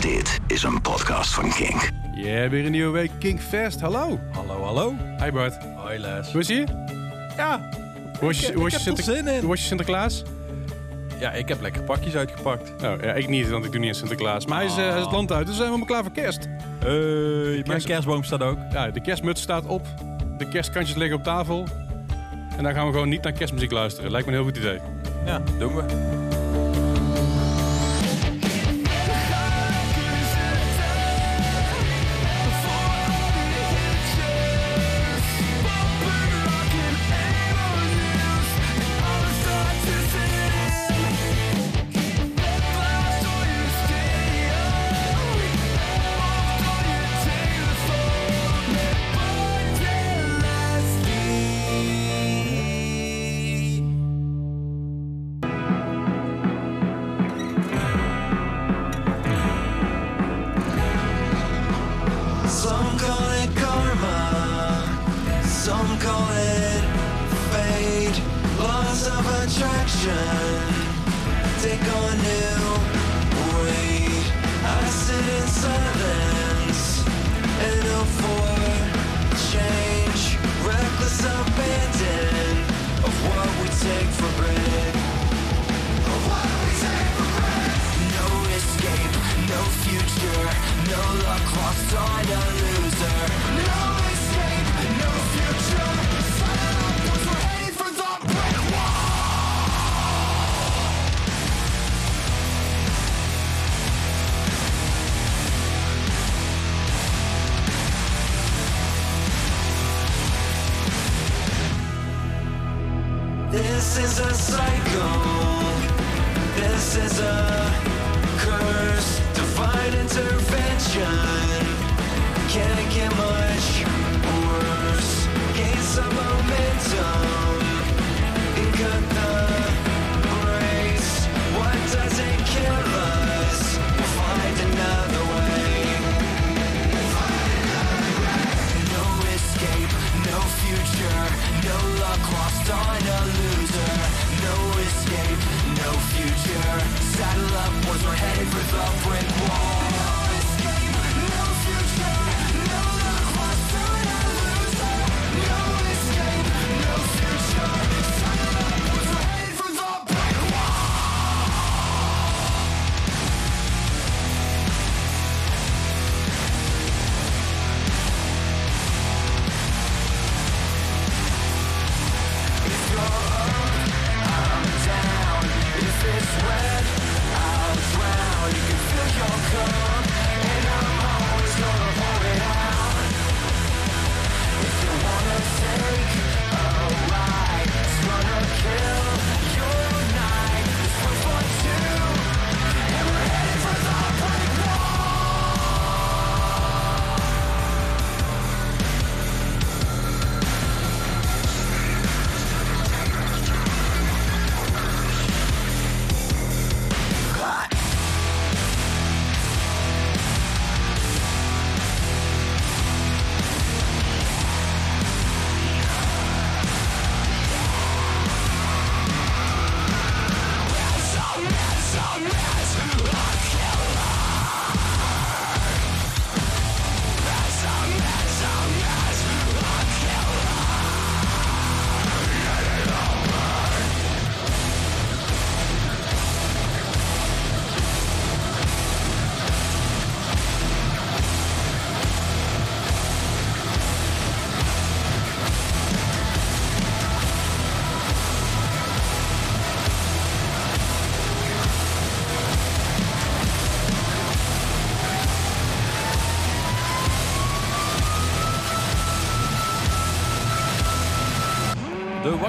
Dit is een podcast van Kink. Ja, weer een nieuwe week Kinkfest. Hallo. Hallo, hallo. Hi Bart. Hoi Les. Hoe is je? Ja, Hoe was je, was je, heb er Sinter- zin in. hoe was je Sinterklaas? ja, ik heb lekker pakjes uitgepakt. Nou, ja, ik niet, want ik doe niet aan Sinterklaas. Maar hij is, hij is het land uit, dus zijn we helemaal klaar voor kerst. Hey, mijn Kerst- kerstboom staat ook. Ja, de kerstmuts staat op. De kerstkantjes liggen op tafel. En dan gaan we gewoon niet naar kerstmuziek luisteren. Lijkt me een heel goed idee. Ja, doen we. This is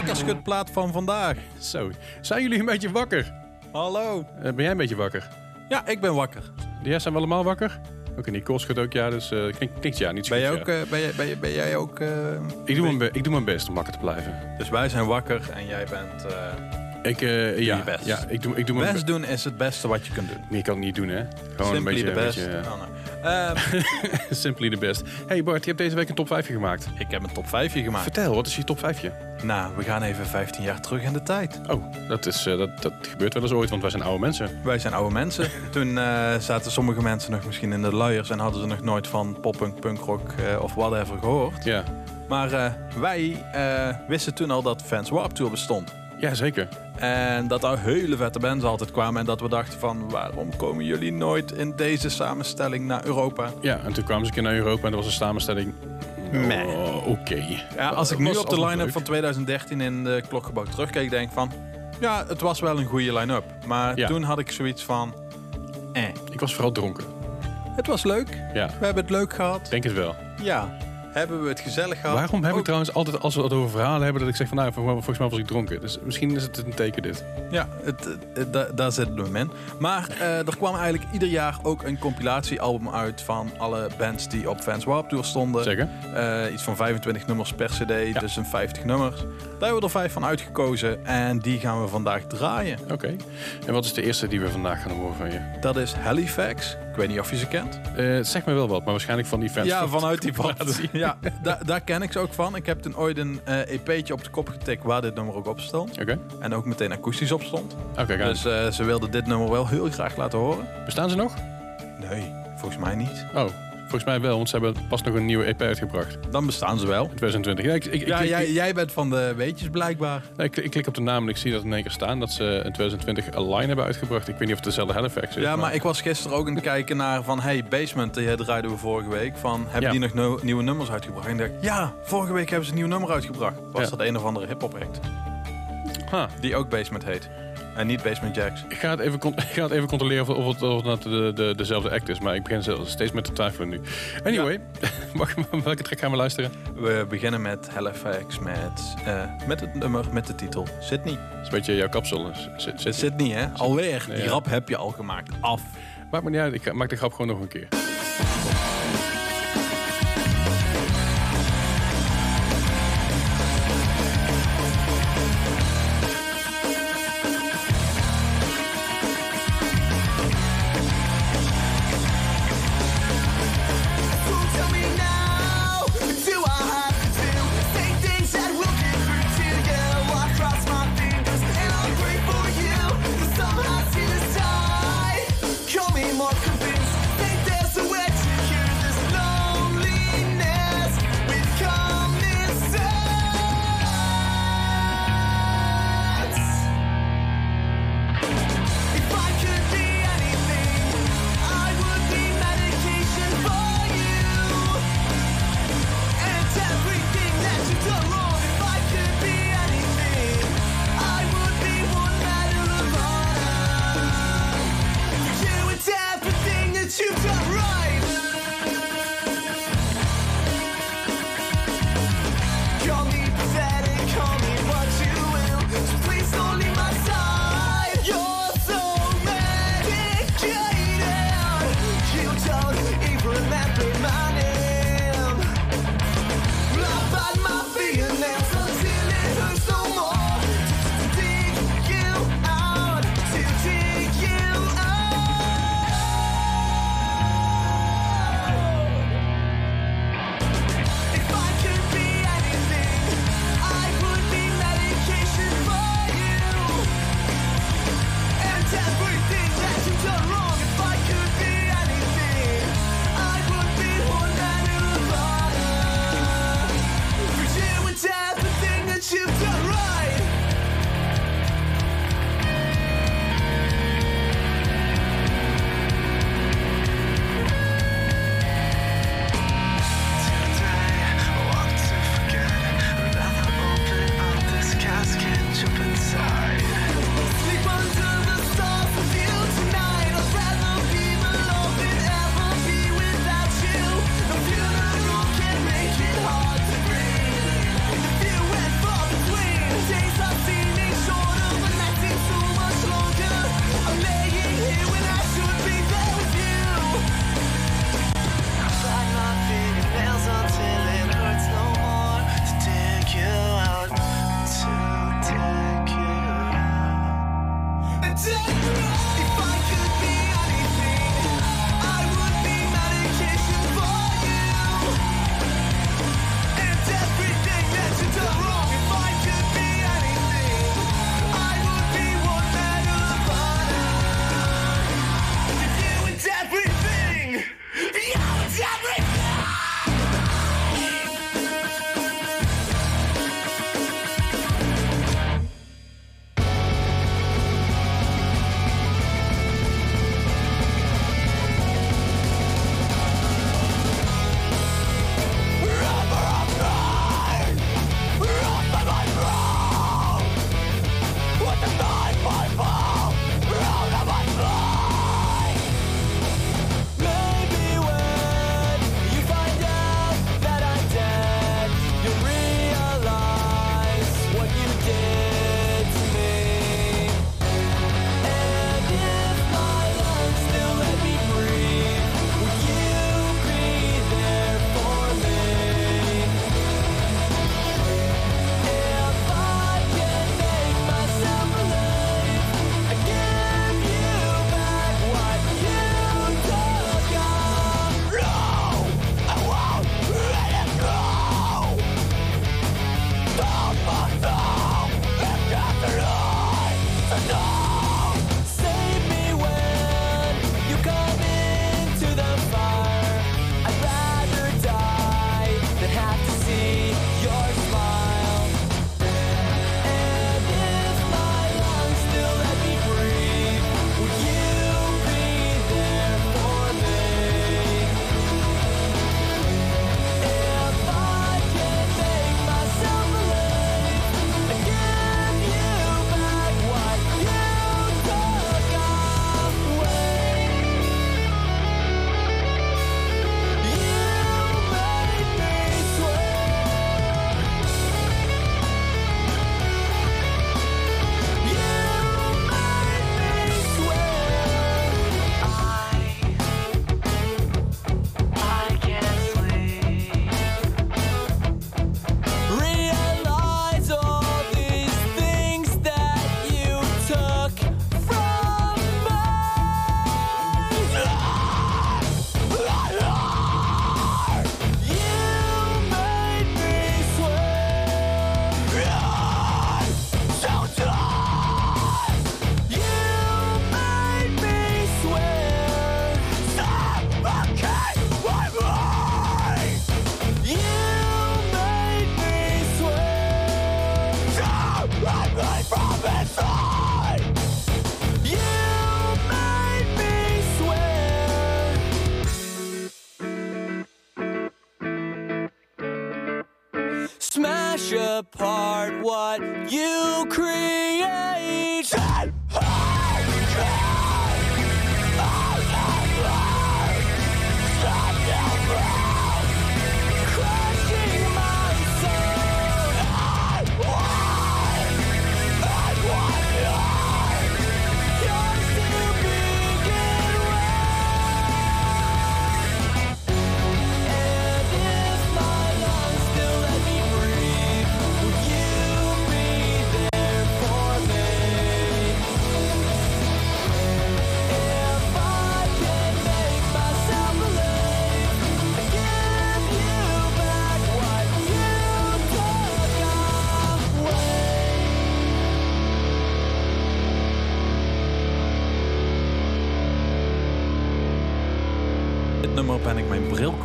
wakkerschutplaat van vandaag. Zo. Zijn jullie een beetje wakker? Hallo. Eh, ben jij een beetje wakker? Ja, ik ben wakker. Ja, zijn we allemaal wakker? Oké, Nicole schudt ook ja, dus eh klinkt, klinkt ja, niet zo Ben jij goed, ook, ja. eh, ben jij, ben jij, ben jij ook... ik, doe mijn ik doe mijn best om wakker te blijven. Dus wij zijn wakker en jij bent... Ik, ja, je best. ja, ik doe, ik doe mijn best best. doen is het beste wat je kunt doen. Meer kan ik niet doen, hè? Gewoon Simply een beetje... een beetje, Oh. Ehm, Simply the best. Hey Bart, je hebt deze week een top 5 gemaakt. ik heb een top 5 gemaakt. Vertel, wat is je top 5? Nou, we gaan even 15 jaar terug in de tijd. Oh, dat, is, eh, dat, dat gebeurt wel eens ooit, want wij zijn oude mensen. Wij zijn oude mensen. Toen eh, zaten sommige mensen nog misschien in de luiers en hadden ze nog nooit van poppunk, punkrock eh, of whatever gehoord. Ja, Maar eh, wij eh, wisten toen al dat Fans Warp Tour bestond. Ja zeker. En dat daar hele vette bands altijd kwamen. En dat we dachten van, waarom komen jullie nooit in deze samenstelling naar Europa? Ja, en toen kwamen ze een keer naar Europa en er was een samenstelling. Meh. Oh, Oké. Ja, als ik Dat nu op de line-up van 2013 in de klokgebouw terugkeek, denk ik van... Ja, het was wel een goede line-up. Maar Ja. toen had ik zoiets van... Eh, Ik was vooral dronken. het was leuk. Ja, We hebben het leuk gehad. denk het wel. Ja, hebben we het gezellig gehad. Waarom heb ik trouwens altijd, als we het over verhalen hebben, dat ik zeg van nou, vol- volgens mij was ik dronken. Dus misschien is het een teken dit. Ja, het, het- da- daar zit het hem in. Maar eh, er kwam eigenlijk ieder jaar ook een compilatiealbum uit van alle bands die op Fans Warp Tour stonden. Zeker? Eh, iets van 25 nummers per cd, dus een 50 nummers. Daar hebben we er vijf van uitgekozen en die gaan we vandaag draaien. Oké. En wat is de eerste die we vandaag gaan horen van je? Dat is Halifax. Ik weet niet of je ze kent. Eh, zegt me wel wat, maar waarschijnlijk van die fans. ja, van- vanuit die compilatie. Ja, da- daar ken ik ze ook van. Ik heb toen ooit een eh, EP'tje op de kop getikt waar dit nummer ook op stond. Oké, En ook meteen akoestisch op stond. oké. gaan. Dus eh, ze wilden dit nummer wel heel graag laten horen. Bestaan ze nog? Nee, volgens mij niet. Oh, volgens mij wel, want ze hebben pas nog een nieuwe EP uitgebracht. In Dan bestaan ze wel. 2020. Ja, ik, ik, ik, Ja, ik- jij, jij bent van de weetjes blijkbaar. nee, ik, ik klik op de naam en ik zie dat in één keer staan dat ze in 2020 een line hebben uitgebracht. Ik weet niet of het dezelfde Halifax is. Ja, maar ik was gisteren ook aan het kijken naar van... Hey, Basement, die draaiden we vorige week. Van, hebben Ja. die nog no- nieuwe nummers uitgebracht? En ik dacht, ja, vorige week hebben ze een nieuw nummer uitgebracht. Was Ja. dat een of andere hip-hop act. Ha, Die ook Basement heet. En niet Basement Jacks. ik, ga het even, ik ga het even controleren of, of het, of het de, de, dezelfde act is. Maar ik begin steeds met te twijfelen nu. Anyway, welke track gaan we luisteren? We beginnen met Halifax met, eh, met het nummer met de titel Sydney. Dat is een beetje jouw kapsel. Zit, zit, Sydney, hè? Alweer. Die rap heb je al gemaakt. Af. Maakt me niet uit, ik maak de grap gewoon nog een keer.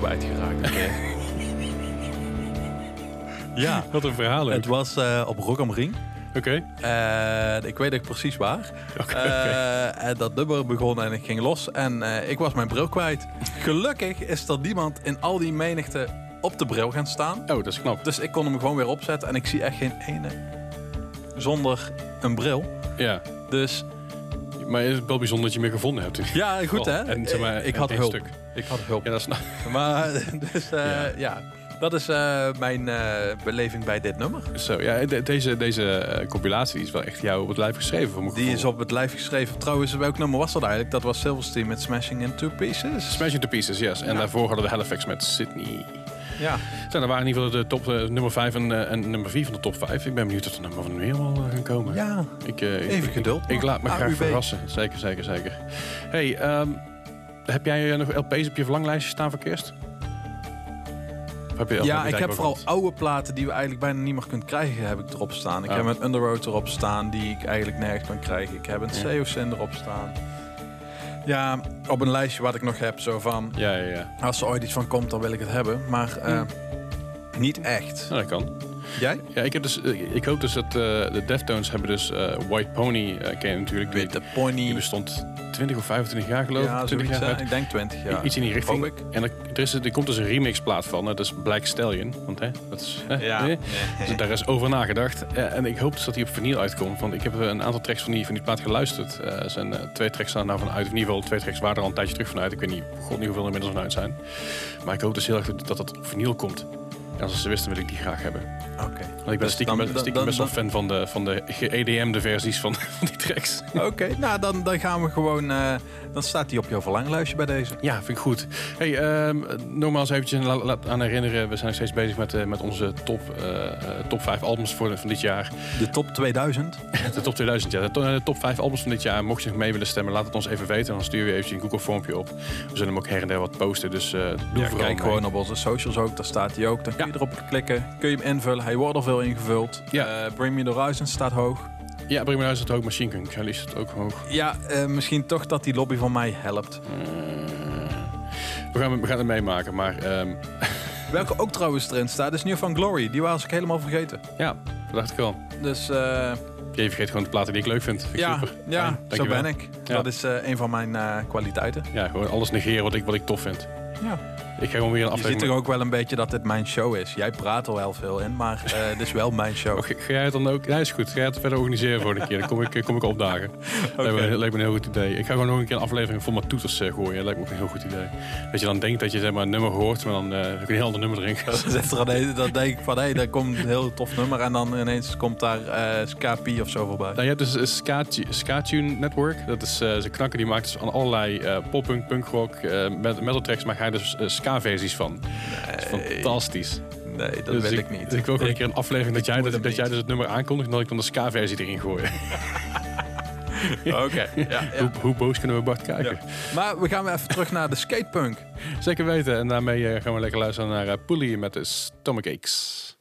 Kwijtgeraakt. ja, Wat een verhaal. het was eh, op Rock am Ring. Oké. Eh, ik weet ook precies waar. Eh, en dat nummer begon en ik ging los. En eh, ik was mijn bril kwijt. Gelukkig is er niemand in al die menigte op de bril gaan staan. Oh, dat is knap. Dus ik kon hem gewoon weer opzetten. En ik zie echt geen ene zonder een bril. Ja. Dus Maar het is wel bijzonder dat je meer gevonden hebt. ja, goed hè. en zeg maar, ik had hulp. stuk. Ik had hulp. Ja, dat is nou... Maar dus eh, Ja. ja. dat is eh, mijn eh, beleving bij dit nummer. Zo, ja, de- deze, deze compilatie is wel echt jou op het lijf geschreven. Voor Die is op het lijf geschreven. Trouwens, welk nummer was dat eigenlijk? Dat was Silverstein met Smashing in Two Pieces. Smash into Pieces, yes. En Ja. daarvoor hadden we Halifax met Sydney. Ja. Zo, dat waren in ieder geval de top, eh, nummer 5 en, eh, en nummer 4 van de top 5. Ik ben benieuwd of er nummer van wel eh, gaan komen. Ja. Ik, eh, ik- Even geduld Ik, laat me graag verrassen. Zeker, zeker, zeker. Hey, ehm, heb jij nog LP's op je verlanglijstje staan voor kerst? Heb je Ja, ik heb vooral oude platen die we eigenlijk bijna niet meer kunt krijgen, heb ik erop staan. Ik Oh. heb een Underroad erop staan die ik eigenlijk nergens kan krijgen. Ik heb een Ja. Erop staan. Ja, op een lijstje wat ik nog heb, zo van... Ja, ja, ja. Als er ooit iets van komt, dan wil ik het hebben. Maar eh, niet echt. Nou, dat kan. Jij? Ja, ik, heb dus, eh, ik hoop dus dat eh, de Deftones hebben dus eh, White Pony, eh ken je natuurlijk. Die, Witte die Pony. bestond 20 of 25 jaar geloof Ja, ik. 20 zoiets, jaar uit. Ik denk 20 jaar. Iets in die richting. Ik. En er, er, is, er komt dus een remixplaat van. Dat is Black Stallion. Want hè, dat is... hè, Ja. hè? Dus daar is over nagedacht. Eh, en ik hoop dus dat hij op vinyl uitkomt. Want ik heb een aantal tracks van die, van die plaat geluisterd. Eh, er zijn eh, twee tracks staan nou vanuit. Of in ieder geval twee tracks waren er al een tijdje terug vanuit. Ik weet niet, god niet hoeveel er inmiddels vanuit zijn. Maar ik hoop dus heel erg dat, dat op vinyl komt. En als ze wisten, wil ik die graag hebben. Oké. Want ik ben Dus stiekem, dan- best- dan- stiekem best wel fan van de, van de ge-EDM'de versies van, van die tracks. Oké, nou dan, dan gaan we gewoon... eh, dan staat die op jouw verlanglijstje bij deze. Ja, vind ik goed. Hey, ehm, nogmaals eventjes la- aan herinneren. We zijn nog steeds bezig met, eh, met onze top, eh, top 5 albums voor, van dit jaar. De top 2000. De top 2000, ja. De, to- de top 5 albums van dit jaar. Mocht je nog mee willen stemmen, laat het ons even weten. Dan sturen we eventjes een Google vormpje op. We zullen hem ook her en der wat posten. Dus doe Ja, vooral kijk mee. gewoon op onze socials ook, daar staat hij ook. Dan kun je erop klikken, kun je hem invullen. Hij wordt al veel ingevuld. Ja. Eh, Bring Me The Horizon staat hoog. Ja, breng me naar huis het ook. Machine Gun Kelly het ook hoog. Ja, eh, misschien toch dat die lobby van mij helpt. Eh, we, gaan, we gaan het meemaken, maar ehm, Welke ook trouwens erin staat, is New Van Glory. Die was ik helemaal vergeten. ja, dat dacht ik al. Dus Je vergeet gewoon de platen die ik leuk vind. Vind ja, super. ja zo ben ik. Ja. Dat is een van mijn kwaliteiten. Ja, gewoon alles negeren wat ik, wat ik tof vind. Ja. Ik ga gewoon weer een Je ziet aflevering... toch ook wel een beetje dat dit mijn show is. Jij praat er wel veel in, maar eh dit is wel mijn show. Oh, Ga jij het dan ook? Ja, is goed. Ga jij het verder organiseren voor de keer? Dan kom ik, kom ik opdagen. Lijkt, me, lijkt me een heel goed idee. Ik ga gewoon nog een keer een aflevering vol met toeters eh, gooien. Lijkt me ook een heel goed idee. Dat je dan denkt dat je zeg maar, een nummer hoort, maar dan eh, heb ik een heel ander nummer erin er een, dan denk ik van, hé, hey, daar komt een heel tof nummer. En dan ineens komt daar eh Scapi of zo voorbij. Nou, je hebt dus een Ska, Ska Tune Network. Dat is eh zijn knakker die maakt dus aan allerlei eh poppunk, punkrock, eh met metal tracks, maar ga je dus eh, ska-versies van. Dat is fantastisch. Nee, dat Dus wil ik, niet. Ik wil gewoon een keer een aflevering dat, jij, dat, dat jij dus het nummer aankondigt en dat ik dan de ska-versie erin gooi. Oké, ja, ja. Hoe, hoe boos kunnen we Bart kijken? Ja. Maar we gaan weer even terug naar de skatepunk. Zeker weten. En daarmee eh, gaan we lekker luisteren naar uh, Pulley met de Stomachaches.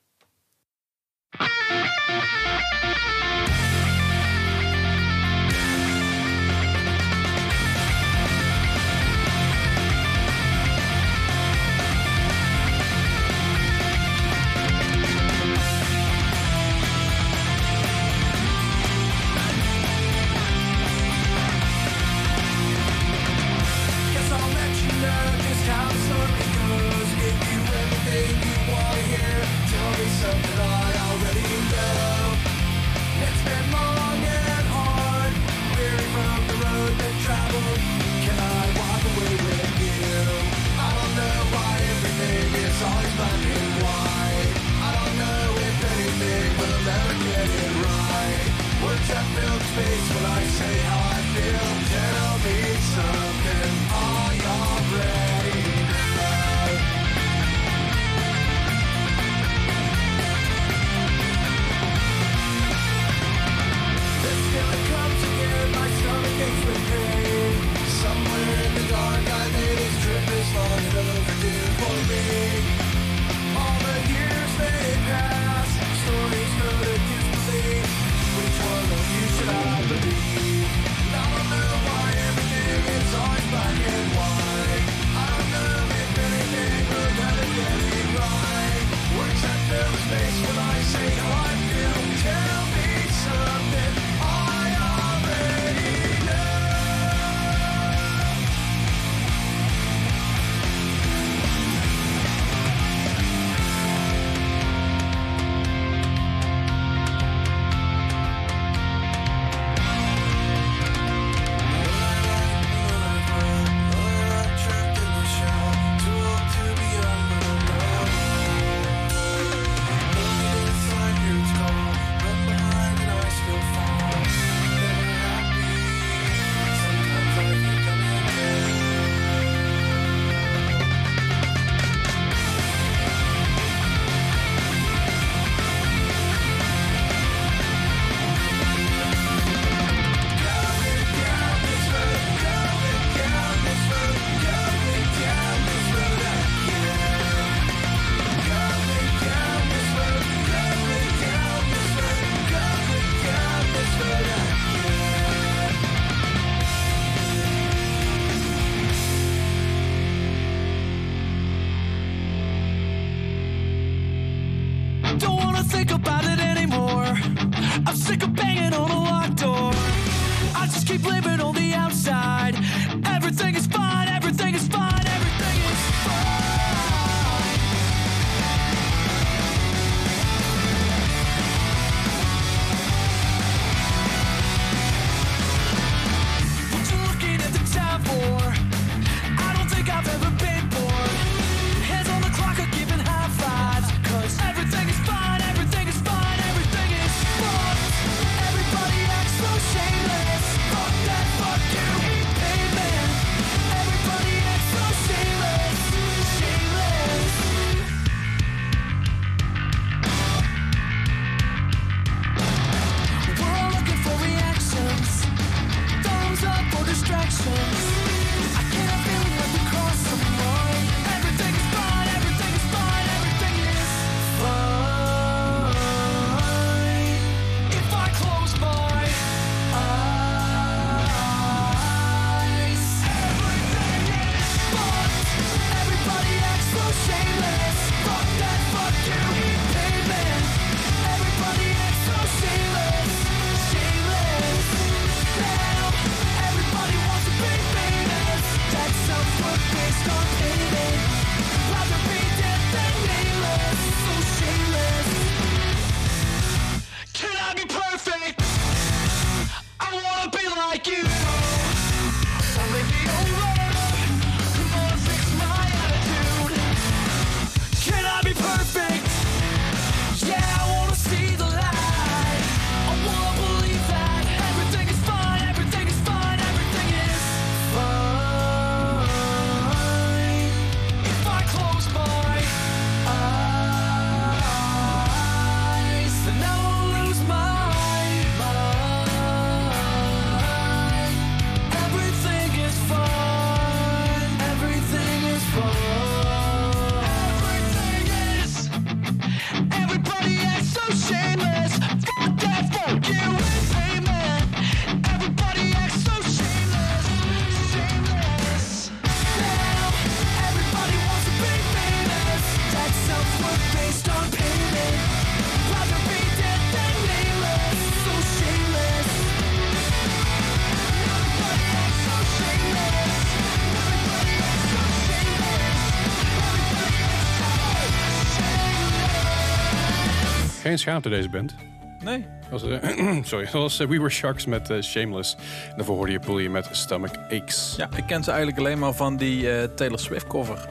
Geen schaamte deze band. Nee. Dat was, eh, sorry, dat was eh, We Were Sharks met eh, Shameless. En daarvoor hoorde je Pulje met Stomach Aches. Ja, ik ken ze eigenlijk alleen maar van die eh, Taylor Swift cover.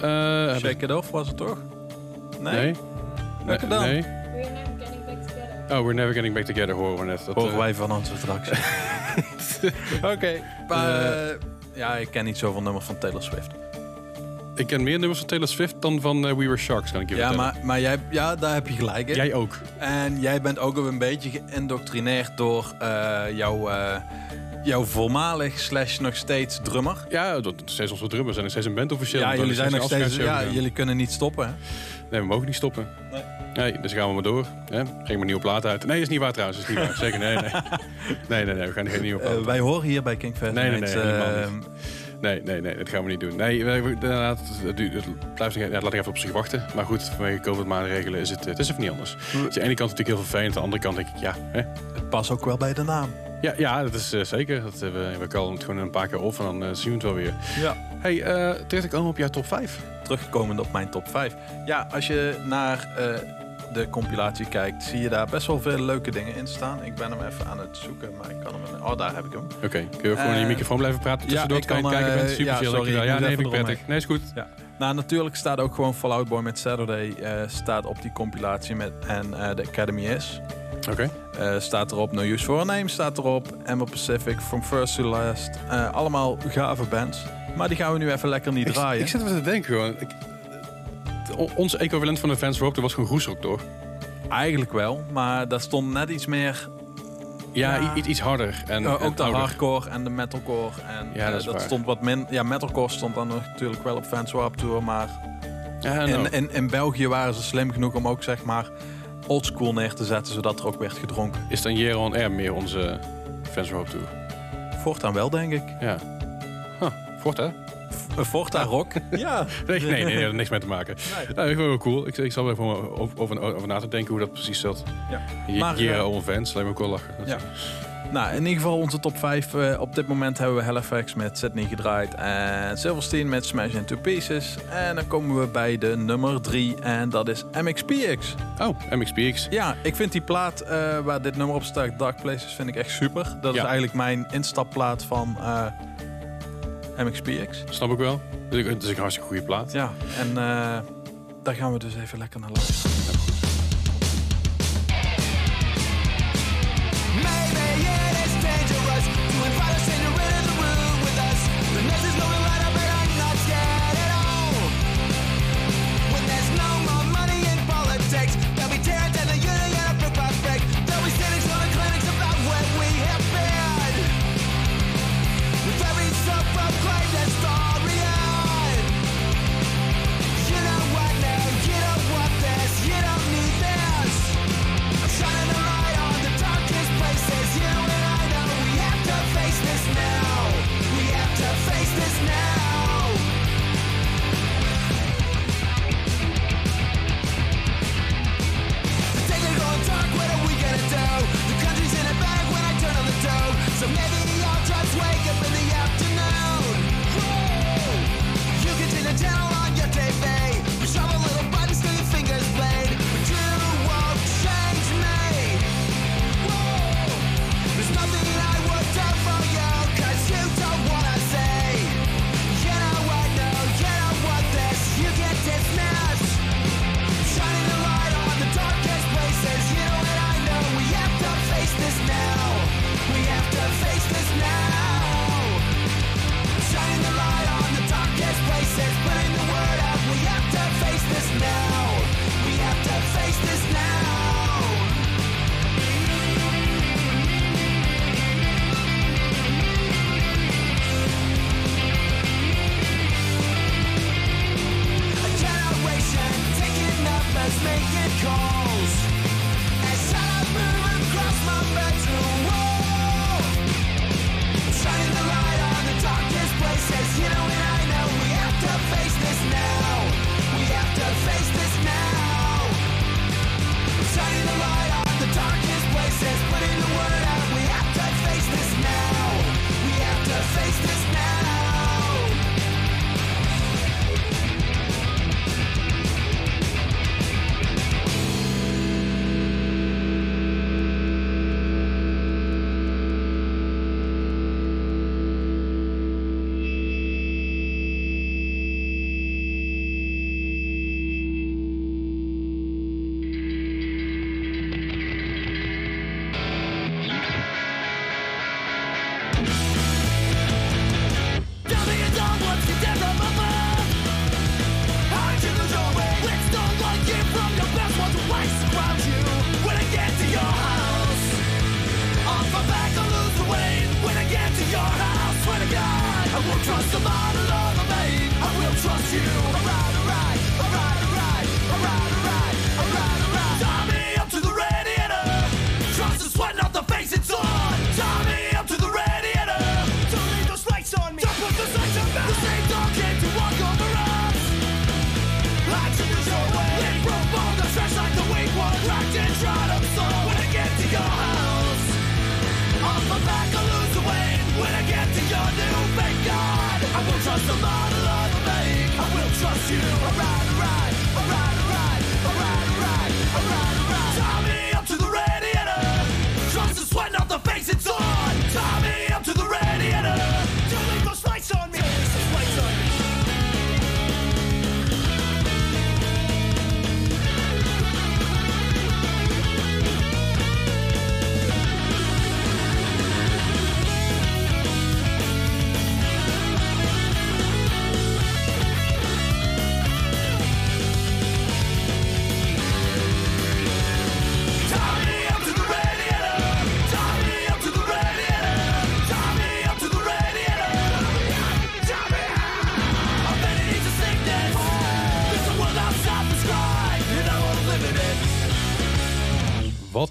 Eh, heb Shake It Off was het toch? Nee. Nee. Welke dan? nee. We're never getting back together. Oh, We're Never Getting Back Together horen we net. Dat, Horen wij van onze fractie. Oké. Maar ja, ik ken niet zoveel nummers van Taylor Swift. Ik ken meer nummers van Taylor Swift dan van eh, We Were Sharks, kan ik je Ja, vertellen. maar, maar jij, ja, daar heb je gelijk in. Jij ook. En jij bent ook een beetje geïndoctrineerd door eh, jouw, eh, jouw voormalig slash nog steeds drummer. Ja, dat steeds onze drummers zijn nog steeds een band officieel. Ja, jullie zijn nog steeds. Ja, jullie kunnen niet stoppen. Hè? Nee, we mogen niet stoppen. Nee. dus gaan we maar door. Hè? Geen maar nieuwe plaat uit. Nee, is niet waar trouwens. Is niet waar. Zeker, nee, nee. Nee, nee, nee. We gaan geen nieuwe plaat wij horen hier bij King Fest. Nee, nee, nee, Nee, nee, nee, dat gaan we niet doen. Nee, we, inderdaad, het, het blijft, nog- ja, laat ik even op zich wachten. Maar goed, vanwege COVID-maatregelen is het, het is even niet anders. Dus aan de ene kant natuurlijk heel vervelend, aan de andere kant denk ik, ja, hè? het past ook wel bij de naam. Ja, ja, dat is eh, zeker. Dat, eh, we, we kallen het gewoon een paar keer op en dan eh, zien we het wel weer. Ja. Hey, eh terecht komen op jouw top 5. Terugkomend op mijn top 5. Ja, als je naar eh, de compilatie kijkt, zie je daar best wel veel leuke dingen in staan. Ik ben hem even aan het zoeken, maar ik kan hem... Oh, daar heb ik hem. Oké, kun je gewoon in je Eh, microfoon blijven praten ja, tussendoor ik terwijl je kan, kijken bent? eh, Super ja, chill, sorry, ik Ja, nee, ik prettig. Nee, is goed. Ja. Nou, natuurlijk staat ook gewoon Fall Out Boy met Saturday eh, staat op die compilatie met en de Academy is. Oké. Staat erop No Use for a Name, staat erop Emma Pacific, From First to Last. Allemaal gave bands. Maar die gaan we nu even lekker niet Ik, draaien. ik zit even te denken gewoon. Ik, ons equivalent van de Fans Rope, dat was gewoon Groesrock, toch? Eigenlijk wel, maar daar stond net iets meer... Ja, iets, iets harder. En, en ook de ouder. hardcore en de metalcore. En, Ja, eh, dat waar. stond wat min... Ja, metalcore stond dan natuurlijk wel op Fans Warp Tour, maar... Ja. In, in, in België waren ze slim genoeg om ook zeg maar oldschool neer te zetten, zodat er ook werd gedronken. Is dan Jero on Air meer onze Fans Rope Tour? Voortaan wel, denk ik. Ja. Huh, een Forta Rock. Ja. Nee, nee, nee, dat heeft niks mee te maken. Nee. Nou, ik vind het wel cool. Ik, ik zal even over, over, over, na te denken hoe dat precies zat. Ja. hier onvriend. uh, eh, eh, me ook wel lachen. Ja. Nou, in ieder geval onze top 5. Eh, op dit moment hebben we Halifax met Sydney gedraaid. En Silverstein met Smash Into Pieces. En dan komen we bij de nummer 3. En dat is MXPX. Oh, MXPX. Ja, ik vind die plaat waar dit nummer op staat, Dark Places, vind ik echt super. Dat is eigenlijk mijn instapplaat van... MXPX. Snap ik wel. Het is een hartstikke goede plaat. Ja, en uh, daar gaan we dus even lekker naar luisteren.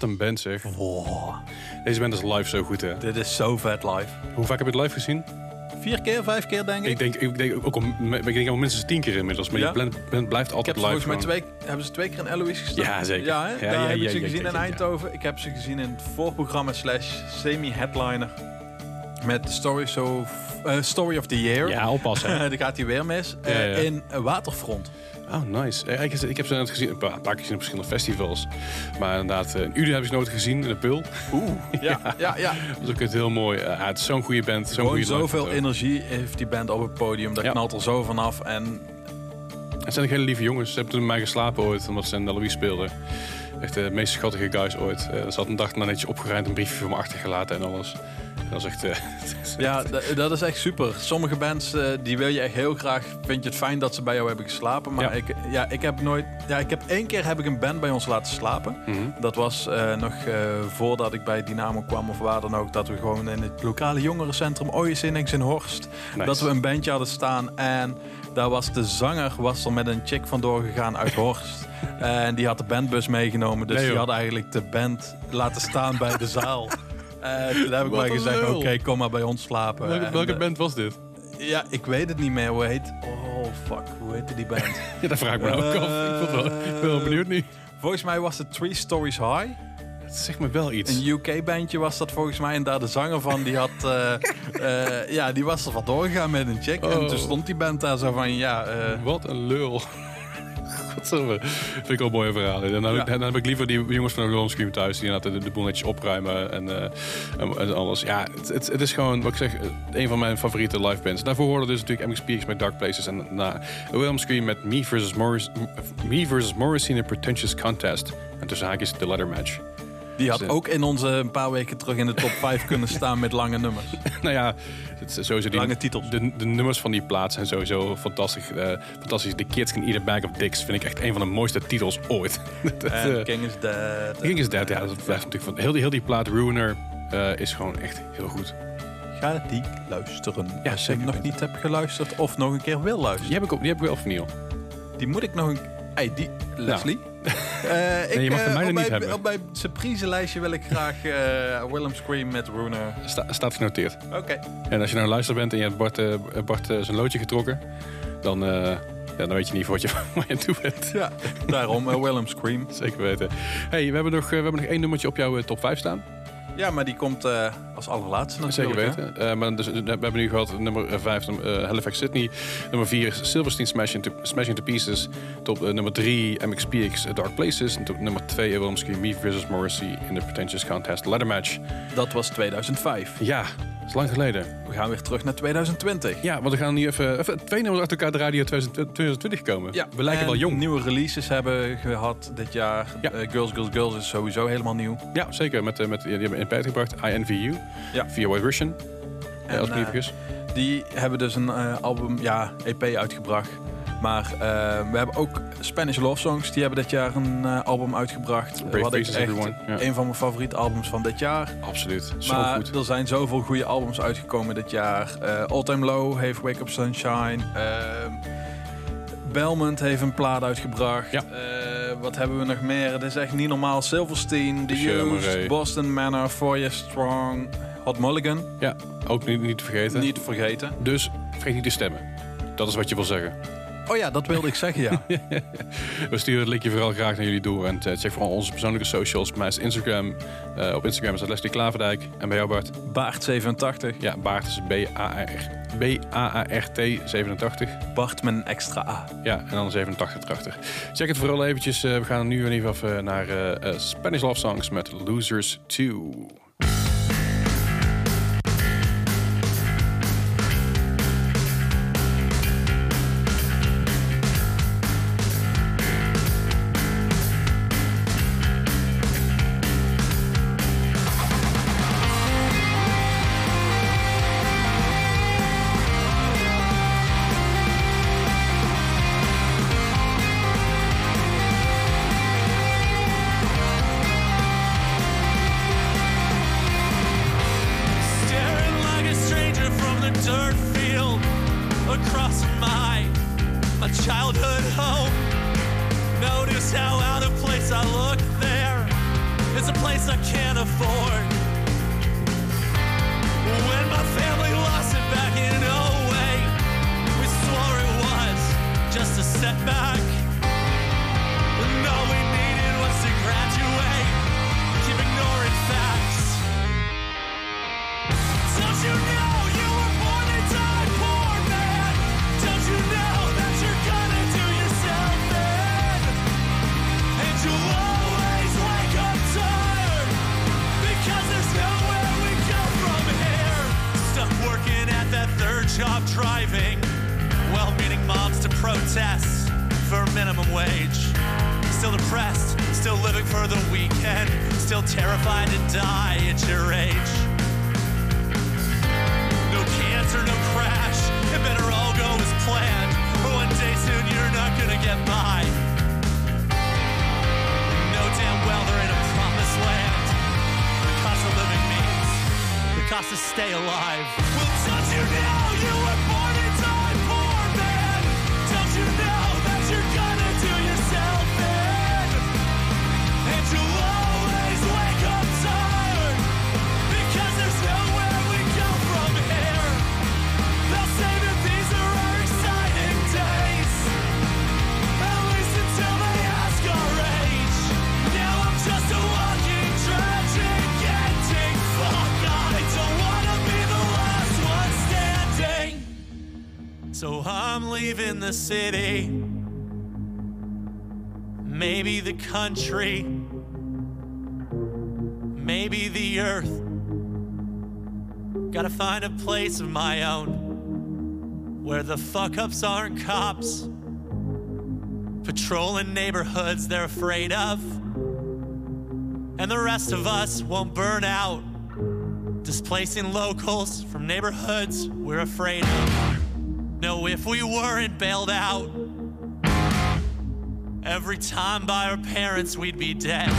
een band zeg. Deze band is live zo goed hè. Dit is zo vet live. Hoe vaak heb je het live gezien? Vier keer, vijf keer denk ik. Ik denk, ik denk ook om, ik denk al minstens tien keer inmiddels. Maar ja? je blijft altijd ik heb live. Volgens mij twee, hebben ze twee keer in Eloise gestaan? Ja, zeker. Ja, heb ze gezien in Eindhoven. Ik heb ze gezien in het voorprogramma slash semi-headliner met de Story, so, eh, story of the Year. Ja, oppassen. Die gaat hij weer mis. Ja, Eh, ja. In eh, Waterfront. Oh, nice. Eh, Ik, ik heb ze net gezien, een paar, een paar keer gezien op verschillende festivals. Maar inderdaad, eh, in Uden heb ik ze nooit gezien, in de Pul. Oeh. Ja, ja, ja. Dat is ook het heel mooi. Eh, ja, het is zo'n goede band. Zo'n goede zoveel energie heeft die band op het podium. Dat Ja. knalt er zo vanaf. En Het zijn ook hele lieve jongens. Ze hebben toen met mij geslapen ooit, omdat ze in de Louis speelden. Echt de meest schattige guys ooit. Eh, ze had een dag netjes opgeruimd, een briefje voor me achtergelaten en alles. Dat is echt... eh, ja, dat is echt super. Sommige bands, eh, die wil je echt heel graag. Vind je het fijn dat ze bij jou hebben geslapen. Maar Ja. ik, ja, ik heb nooit... Ja, ik heb één keer heb ik een band bij ons laten slapen. mhm. Dat was eh, nog voordat ik bij Dynamo kwam of waar dan ook. Dat we gewoon in het lokale jongerencentrum Ooiensinnings in Horst. Nice. Dat we een bandje hadden staan. En daar was de zanger was er met een chick vandoor gegaan uit Horst. en die had de bandbus meegenomen. Dus Nee, die had eigenlijk de band laten staan bij de zaal. En toen heb ik Wat maar een gezegd, oké, lul. kom maar bij ons slapen. Welke, En, welke eh, band was dit? Ja, ik weet het niet meer. Hoe heet... Oh, fuck. Hoe heette die band? Ja, dat vraag ik me nou ook af. Ik vond wel, ik ben wel benieuwd nu. Volgens mij was het Three Stories High. Het zegt me wel iets. Een UK-bandje was dat volgens mij. En daar de zanger van, die had... eh, eh, ja, die was er vandoor gegaan met een chick. En Oh. toen stond die band daar zo van, ja... eh, Wat een lul. Godsamme. Vind ik wel mooie verhalen. En dan, heb ik- Ja. dan heb ik liever die jongens van de Scream thuis... die inderdaad de, de boel netjes opruimen en, eh, en, en alles. Ja, het, het, het is gewoon, wat ik zeg, eh, een van mijn favoriete live bands. Daarvoor hoorden dus natuurlijk MXPX met Dark Places... en na William Scream met Me versus, Morris, Me versus Morrissey in a Pretentious Contest. En tussen haakjes de ladder match. Die had ook in onze een paar weken terug in de top 5 kunnen staan met lange nummers. nou ja, het is sowieso die, Lange titels. De, de nummers van die plaat zijn sowieso fantastisch. eh, fantastisch. The Kids Can Eat a Bag of Dicks vind ik echt een van de mooiste titels ooit. Dat, eh, King is Dead. King is Dead, ja, dat blijft natuurlijk van. Heel die, heel die plaat Ruiner eh, is gewoon echt heel goed. Ga die luisteren. Ja, Als je hem nog niet hebt geluisterd of nog een keer wil luisteren. Die heb ik, ook, die heb ik wel op vinyl. Die moet ik nog een... Hey, die... Leslie? Eh, ik, je mag de eh, mijne niet mijn, hebben. Op mijn surprise-lijstje wil ik graag eh, Willem Scream met Runer. Sta, staat genoteerd. Oké. En als je nou een luister bent en je hebt Bart, Bart zijn loodje getrokken, dan, ja, dan weet je niet wat je, waar je toe bent. Ja, daarom Willem Scream. Zeker weten. hey, we hebben nog, we hebben nog één nummertje op jouw top 5 staan. Ja, maar die komt eh, als allerlaatste natuurlijk. Zeker weten. Eh, maar dus, we hebben nu gehad nummer 5 Halifax Sydney. Nummer 4 Silverstein Smash into, Smash into Pieces. Top eh, nummer 3 MXPX eh, Dark Places. En top nummer 2 Willem Scream Me versus Morrissey in de Pretentious Contest Ladder Match. Dat was 2005. Ja, dat is lang geleden. We gaan weer terug naar 2020. Ja, want we gaan nu even, even twee nummers achter elkaar de radio 2020 komen. we lijken en wel jong. nieuwe releases hebben gehad dit jaar. Ja. Eh, Girls, Girls, Girls is sowieso helemaal nieuw. Ja, zeker. Met, eh, met, die hebben in pijt gebracht. INVU. Ja. Via White Russian. En, als eh, vergis. Die hebben dus een album, ja, EP uitgebracht. Maar eh, we hebben ook Spanish Love Songs. Die hebben dit jaar een eh, album uitgebracht. Brave Wat ik echt Everyone, ja. een van mijn favoriete albums van dit jaar. Absoluut. Zo maar goed. er zijn zoveel goede albums uitgekomen dit jaar. Eh All Time Low heeft Wake Up Sunshine. Belmont heeft een plaat uitgebracht. Ja. Eh, wat hebben we nog meer? Het is echt niet normaal. Silverstein, The Used. Boston Manor, Four Years Strong, Hot Mulligan. Ja, ook niet, niet te vergeten. Niet te vergeten. Dus vergeet niet te stemmen. Dat is wat je wil zeggen. Oh ja, dat wilde ik zeggen, ja. We sturen het linkje vooral graag naar jullie door. En eh, check vooral onze persoonlijke socials. Bij mij is Instagram. Eh, op Instagram is dat Leslie Klaverdijk. En bij jou Bart? Baart87. Ja, Baart is B-A-R- B-A-A-R-T 87. Bart met een extra A. Ja, en dan 87 erachter. Check het vooral eventjes. Eh, we gaan nu in ieder geval even naar Spanish Love Songs met Losers 2. still terrified to die at your age. city, maybe the country, maybe the earth. Gotta find a place of my own where the fuck ups aren't cops, patrolling neighborhoods they're afraid of, and the rest of us won't burn out. Displacing locals from neighborhoods we're afraid of. No, if we weren't bailed out, every time by our parents we'd be dead.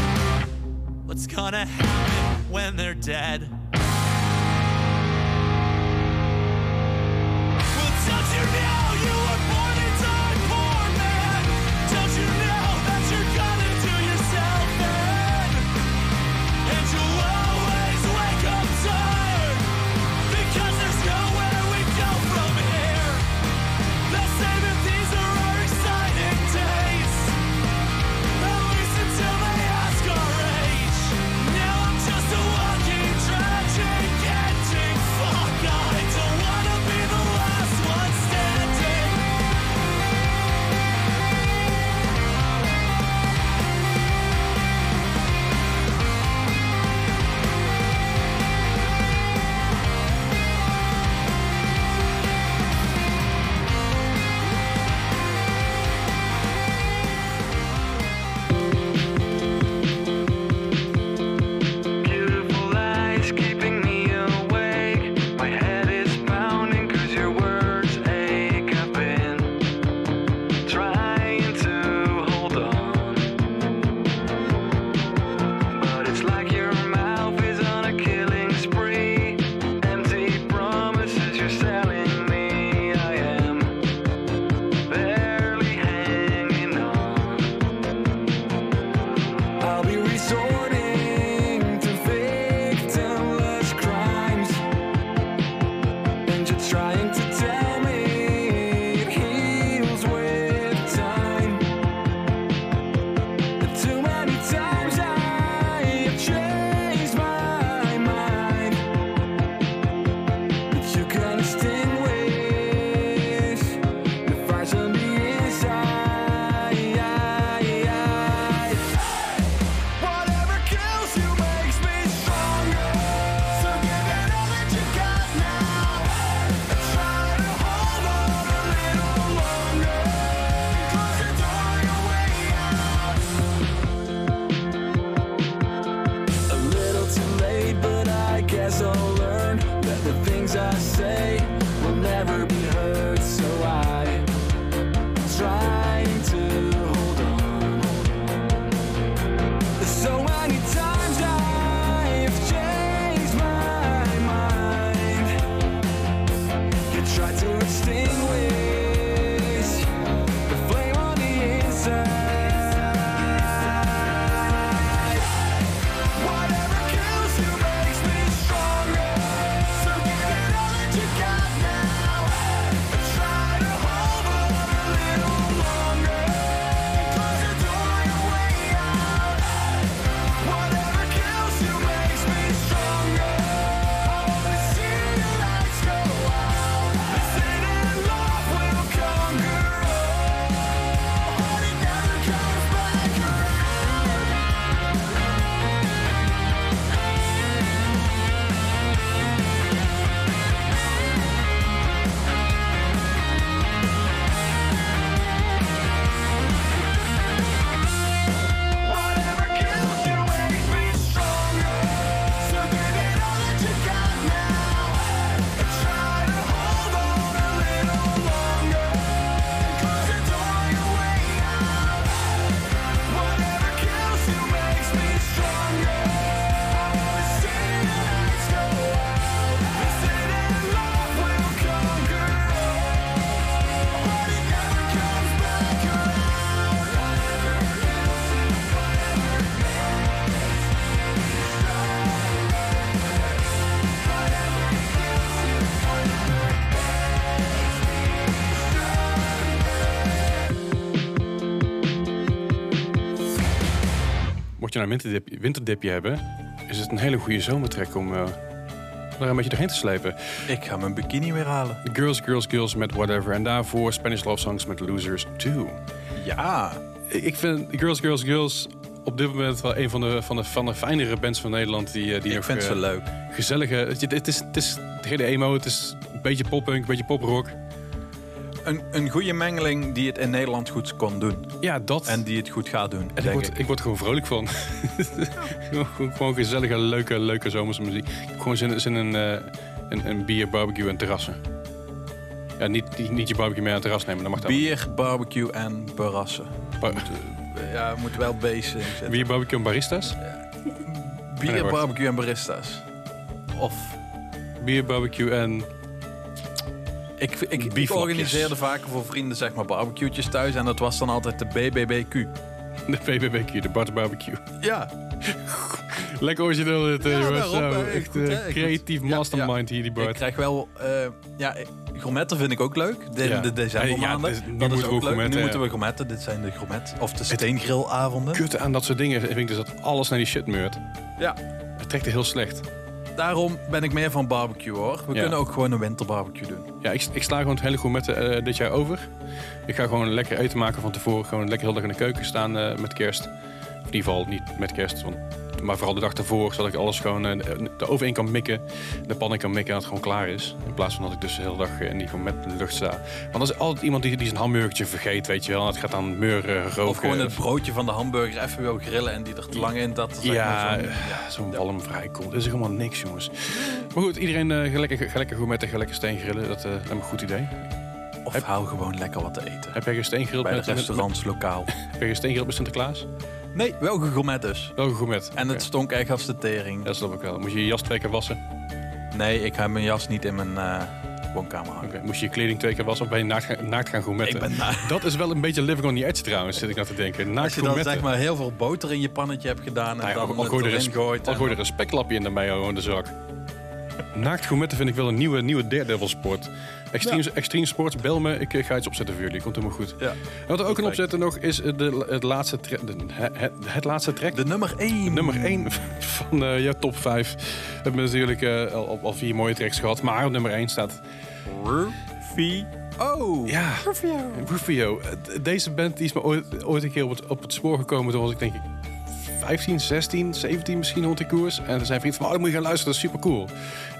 What's gonna happen when they're dead? Je nou een winterdipje, winterdipje hebben, is het een hele goede zomertrek om eh er een beetje doorheen te slepen. Ik ga mijn bikini weer halen. Girls, Girls, Girls met Whatever. En daarvoor Spanish Love Songs met Losers 2. Ja. Ik vind Girls, Girls, Girls op dit moment wel een van de, van de, van de fijnere bands van Nederland. Die, eh, die Ik vind eh, ze leuk. gezellige... Het, het, is, het is hele emo, het is een beetje poppunk, een beetje poprock. Een, een goede mengeling die het in Nederland goed kon doen. Ja, dat. En die het goed gaat doen, En ik word, ik. ik word er gewoon vrolijk van. gewoon, gezellige, leuke, leuke zomerse muziek. Gewoon zin, zin in eh, een, een bier, barbecue en terrassen. Ja, niet, niet, niet je barbecue mee aan het terras nemen, dat mag dan. Bier, barbecue en barassen. Ba- Ja, moet wel beesten in zitten. bier, barbecue en baristas. Bier, Nee, wacht. barbecue en baristas. Of... Bier, barbecue en... Ik, ik, ik organiseerde vaker voor vrienden zeg maar barbecue'tjes thuis. En dat was dan altijd de BBBQ. De BBBQ, de Butter Barbecue. Ja, Lekker origineel dit, eh, Ja, jongens. eh, echt eh, ik creatief ja, mastermind hier, die ik Bart. krijg wel... eh ja, gourmetten vind ik ook leuk. De, Ja. de decembermaanden. Ja, dus dat is ook leuk. Nu moeten we gourmetten. Dit zijn de gourmet. Of de steengrilavonden. Kutte aan dat soort dingen vind ik dus dat alles naar die shit meurt. Ja, Het trekt er heel slecht. Daarom ben ik meer van barbecue hoor. We Ja. kunnen ook gewoon een winterbarbecue doen. Ja, ik, ik sla gewoon het hele gourmetten eh dit jaar over. Ik ga gewoon lekker eten maken van tevoren. Gewoon lekker heel dag in de keuken staan eh, met kerst. Of in ieder geval niet met kerst, want, maar vooral de dag ervoor. Zodat ik alles gewoon eh, de oven in kan mikken. De pan in kan mikken en dat het gewoon klaar is. In plaats van dat ik dus de hele dag in die met de lucht sta. Want er is altijd iemand die, die zijn hamburgertje vergeet, weet je wel. En het gaat dan meuren, roken. Of gewoon het broodje van de hamburger even wil grillen en die er te lang in dat Ja, zo'n- ja, zo'n walm vrijkomt. Dat is helemaal niks, jongens. Maar goed, iedereen eh, ga lekker, lekker gourmetten, ga lekker steen grillen. Dat eh, lijkt me een goed idee. Of Heb- hou gewoon lekker wat te eten. Heb jij gesteen gegrild Bij de met, met, restaurants lokaal. heb jij gesteen gegrild met Sinterklaas? Nee, wel gegourmet dus. Welke gourmet? En het stonk echt als de tering. Dat snap ik wel. Moet je je jas twee keer wassen? Nee, ik heb mijn jas niet in mijn eh, woonkamer hangen. Oké. Moest je je kleding twee keer wassen of ben je naakt gaan, naakt gaan gourmetten? Ik ben na- Dat is wel een beetje living on the edge trouwens, zit ik nou te denken. Naakt Als je dan gourmetten. zeg maar heel veel boter in je pannetje hebt gedaan en Nou ja, dan al, al het gooi je er erin een, gooit. al en gooi er een in de mayo in de zak. Naakt gourmetten vind ik wel een nieuwe, nieuwe daredevil sport. Extreme, extreme Sports, bel me. Ik ga iets opzetten voor jullie. Komt helemaal goed. Ja. En wat we ook kunnen opzetten nog is eh, de, het, laatste tra- de, het, het laatste track. De nummer 1. Nummer 1 van eh jouw top 5. We hebben natuurlijk eh, al, al vier mooie tracks gehad. Maar op nummer 1 staat... Oh. Ja, Rufio. Eh, Deze band die is me ooit, ooit een keer op het, op het spoor gekomen. Toen was ik denk ik 15, 16, 17 misschien rond die koers. En er zijn vrienden van, oh, dan moet je gaan luisteren, dat is super cool.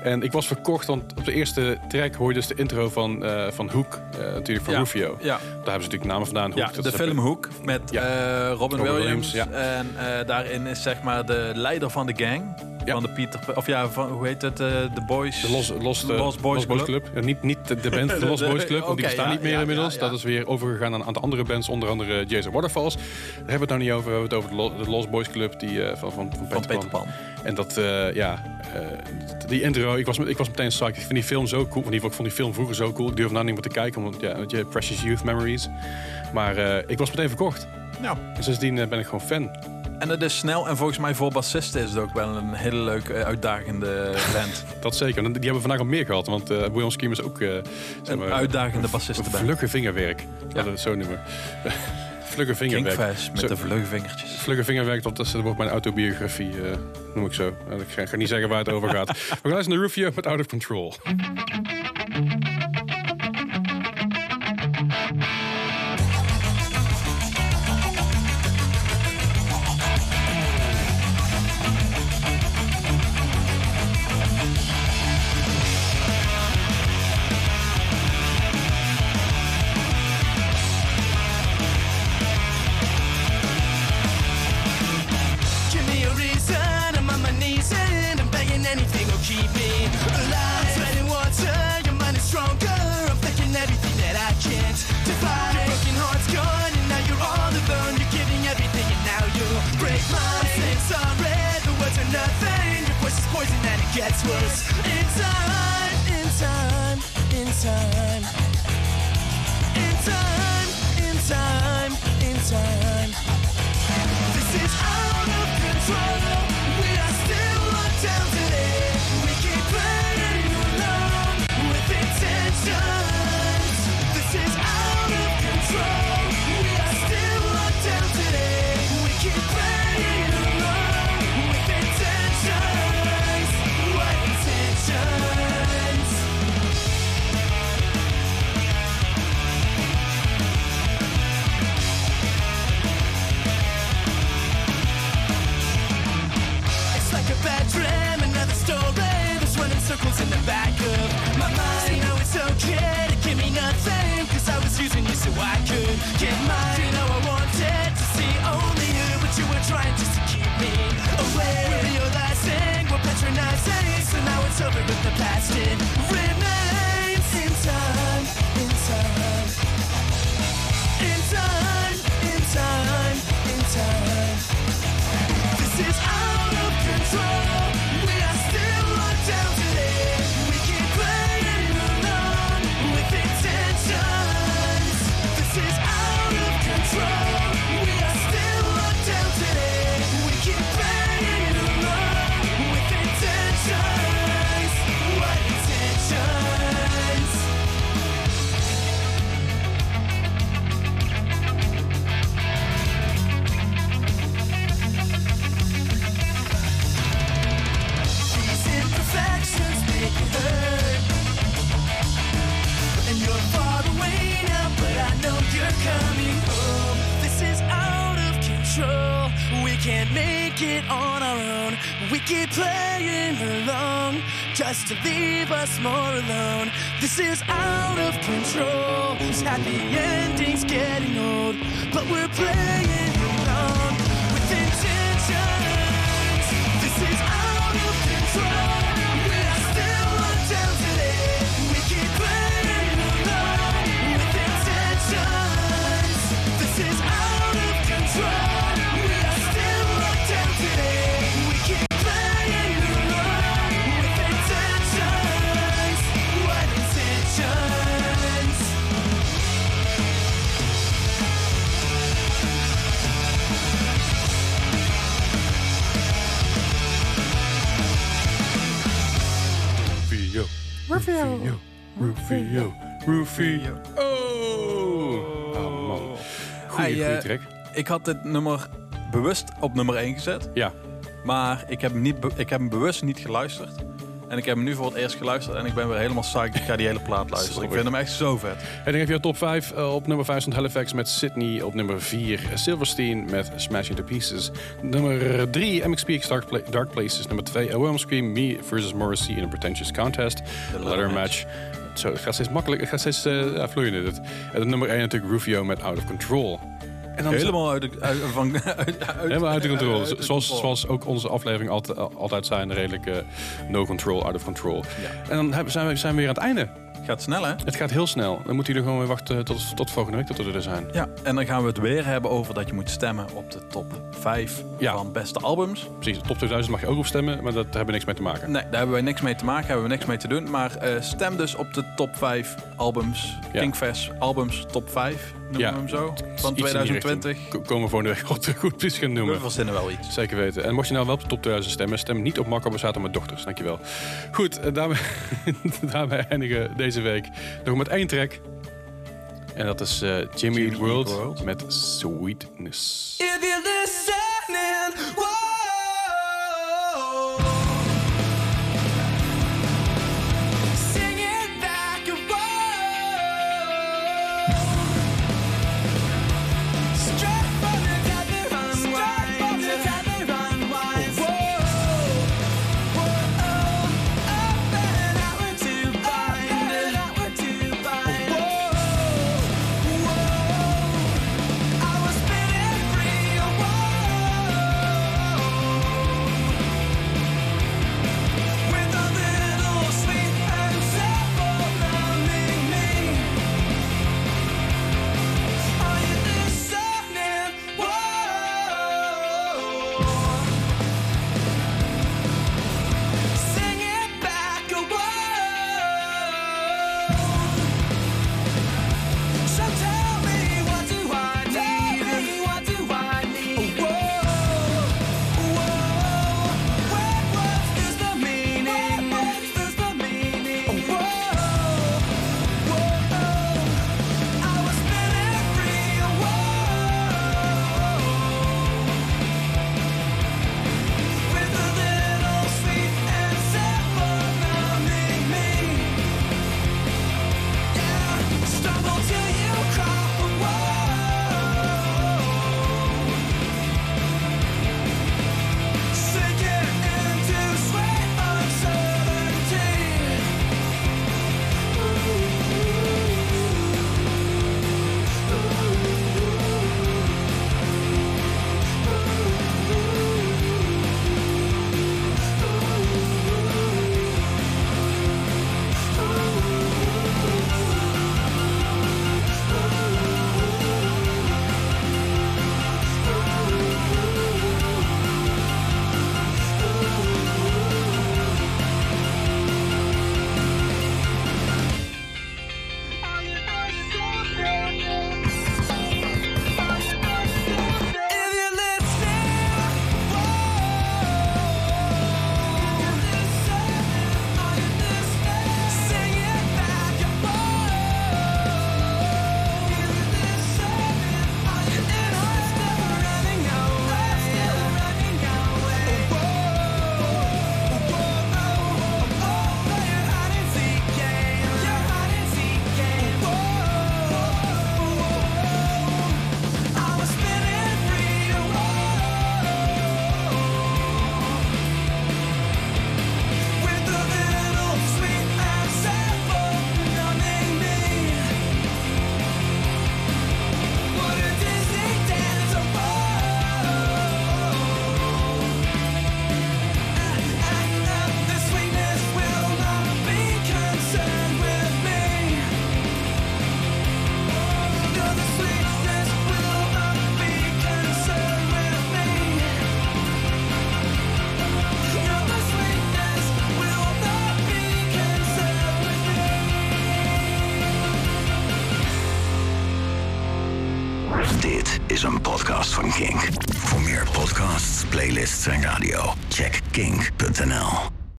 En ik was verkocht, want op de eerste track hoor je dus de intro van, eh, van Hoek. eh, natuurlijk van Ja. Rufio. Ja. Daar hebben ze natuurlijk namen vandaan. Hoek. Ja, de film Hoek met Ja. eh, Robin, Robin Williams. En daarin is zeg maar de leider van de gang. Van de Pieter... Of ja, van, hoe heet het? De Boys... De Los, Los, De Boys Club. Niet, niet de band, de De- Boys Club, want die bestaan niet meer inmiddels. Dat is weer overgegaan aan een aantal andere bands, onder andere Jason Waterfalls. Daar hebben we het nou niet over. We hebben het over de, Lo- de Lost Boys Club die, van, van, van, Van Peter Peter Pan. Pan. En dat, ja, die intro, ik was, ik was meteen psyched. Ik vind die film zo cool. In ieder geval, ik vond die film vroeger zo cool. Ik durf nou niet meer te kijken, want ja, weet je, Precious Youth Memories. Maar eh, ik was meteen verkocht. Nou, En sindsdien eh, ben ik gewoon fan. en het is snel. En volgens mij voor bassisten is het ook wel een hele leuke, eh, uitdagende band. Dat zeker. En Die hebben we vandaag al meer gehad, want eh William Scheme is ook... eh, zeg Een maar, uitdagende bassistenband. Vlugge vingerwerk. Laten we het zo noemen. Vlugge vingerwerk. Met Zo- de vlugge vingertjes. Vlugge vingerwerk, dat, is- dat wordt mijn autobiografie, eh, noem ik zo. En ik ga, ga niet zeggen waar het over gaat. We gaan luisteren naar Rufio met Out of Control. Rufio. Rufio. Rufio. Rufio. Oh! Oh man. Goeie, Hey, goeie eh, track. Ik had dit nummer bewust op nummer 1 gezet. Ja. Maar ik heb, hem niet ik heb hem bewust niet geluisterd. En ik heb hem nu voor het eerst geluisterd. En ik ben weer helemaal psyched. Ik ga die hele plaat luisteren. Ik vind hem echt zo vet. En dan heb je top 5. op nummer 5 stond Halifax met Sydney. Op nummer 4 Silverstein met Smash Into Pieces. Nummer 3 MXPX Dark, Pla- Dark Places. Nummer 2 A Worm Scream Me versus Morrissey in a Pretentious Contest. Ladder match. Zo, het gaat steeds makkelijk. Het gaat steeds eh ja, vloeiender. En nummer 1 natuurlijk Rufio met Out of Control. En dan Helemaal uit de, uit, van, uit, uit, Helemaal uit de controle. uit de zoals, controle. zoals ook onze aflevering altijd, altijd zijn. Redelijk eh, no control, out of control. Ja. En dan hebben- zijn we, zijn we weer aan het einde. Gaat snel, hè? Het gaat heel snel. Dan moeten jullie gewoon weer wachten tot, tot volgende week dat we er zijn. Ja, en dan gaan we het weer hebben over dat je moet stemmen op de top 5 Ja. van beste albums. Precies, top 2000 mag je ook op stemmen, maar dat daar hebben we niks mee te maken. Nee, daar hebben wij niks mee te maken, hebben we niks mee te doen. Maar eh, stem dus op de top 5 albums. Ja. Kingfest albums top 5, noemen Ja. we hem zo. Van die 2020. richting. Ko- Komen we volgende week goed, goed precies gaan We noemen. verzinnen wel iets. Zeker weten. En mocht je nou wel op de top 2000 stemmen, stem niet op Marco Borsato met dochters. Dankjewel. Goed, eh, daarmee, daarmee eindigen deze week nog met één track. En dat is eh, Jimmy World, World. met Sweetness. If you're listening,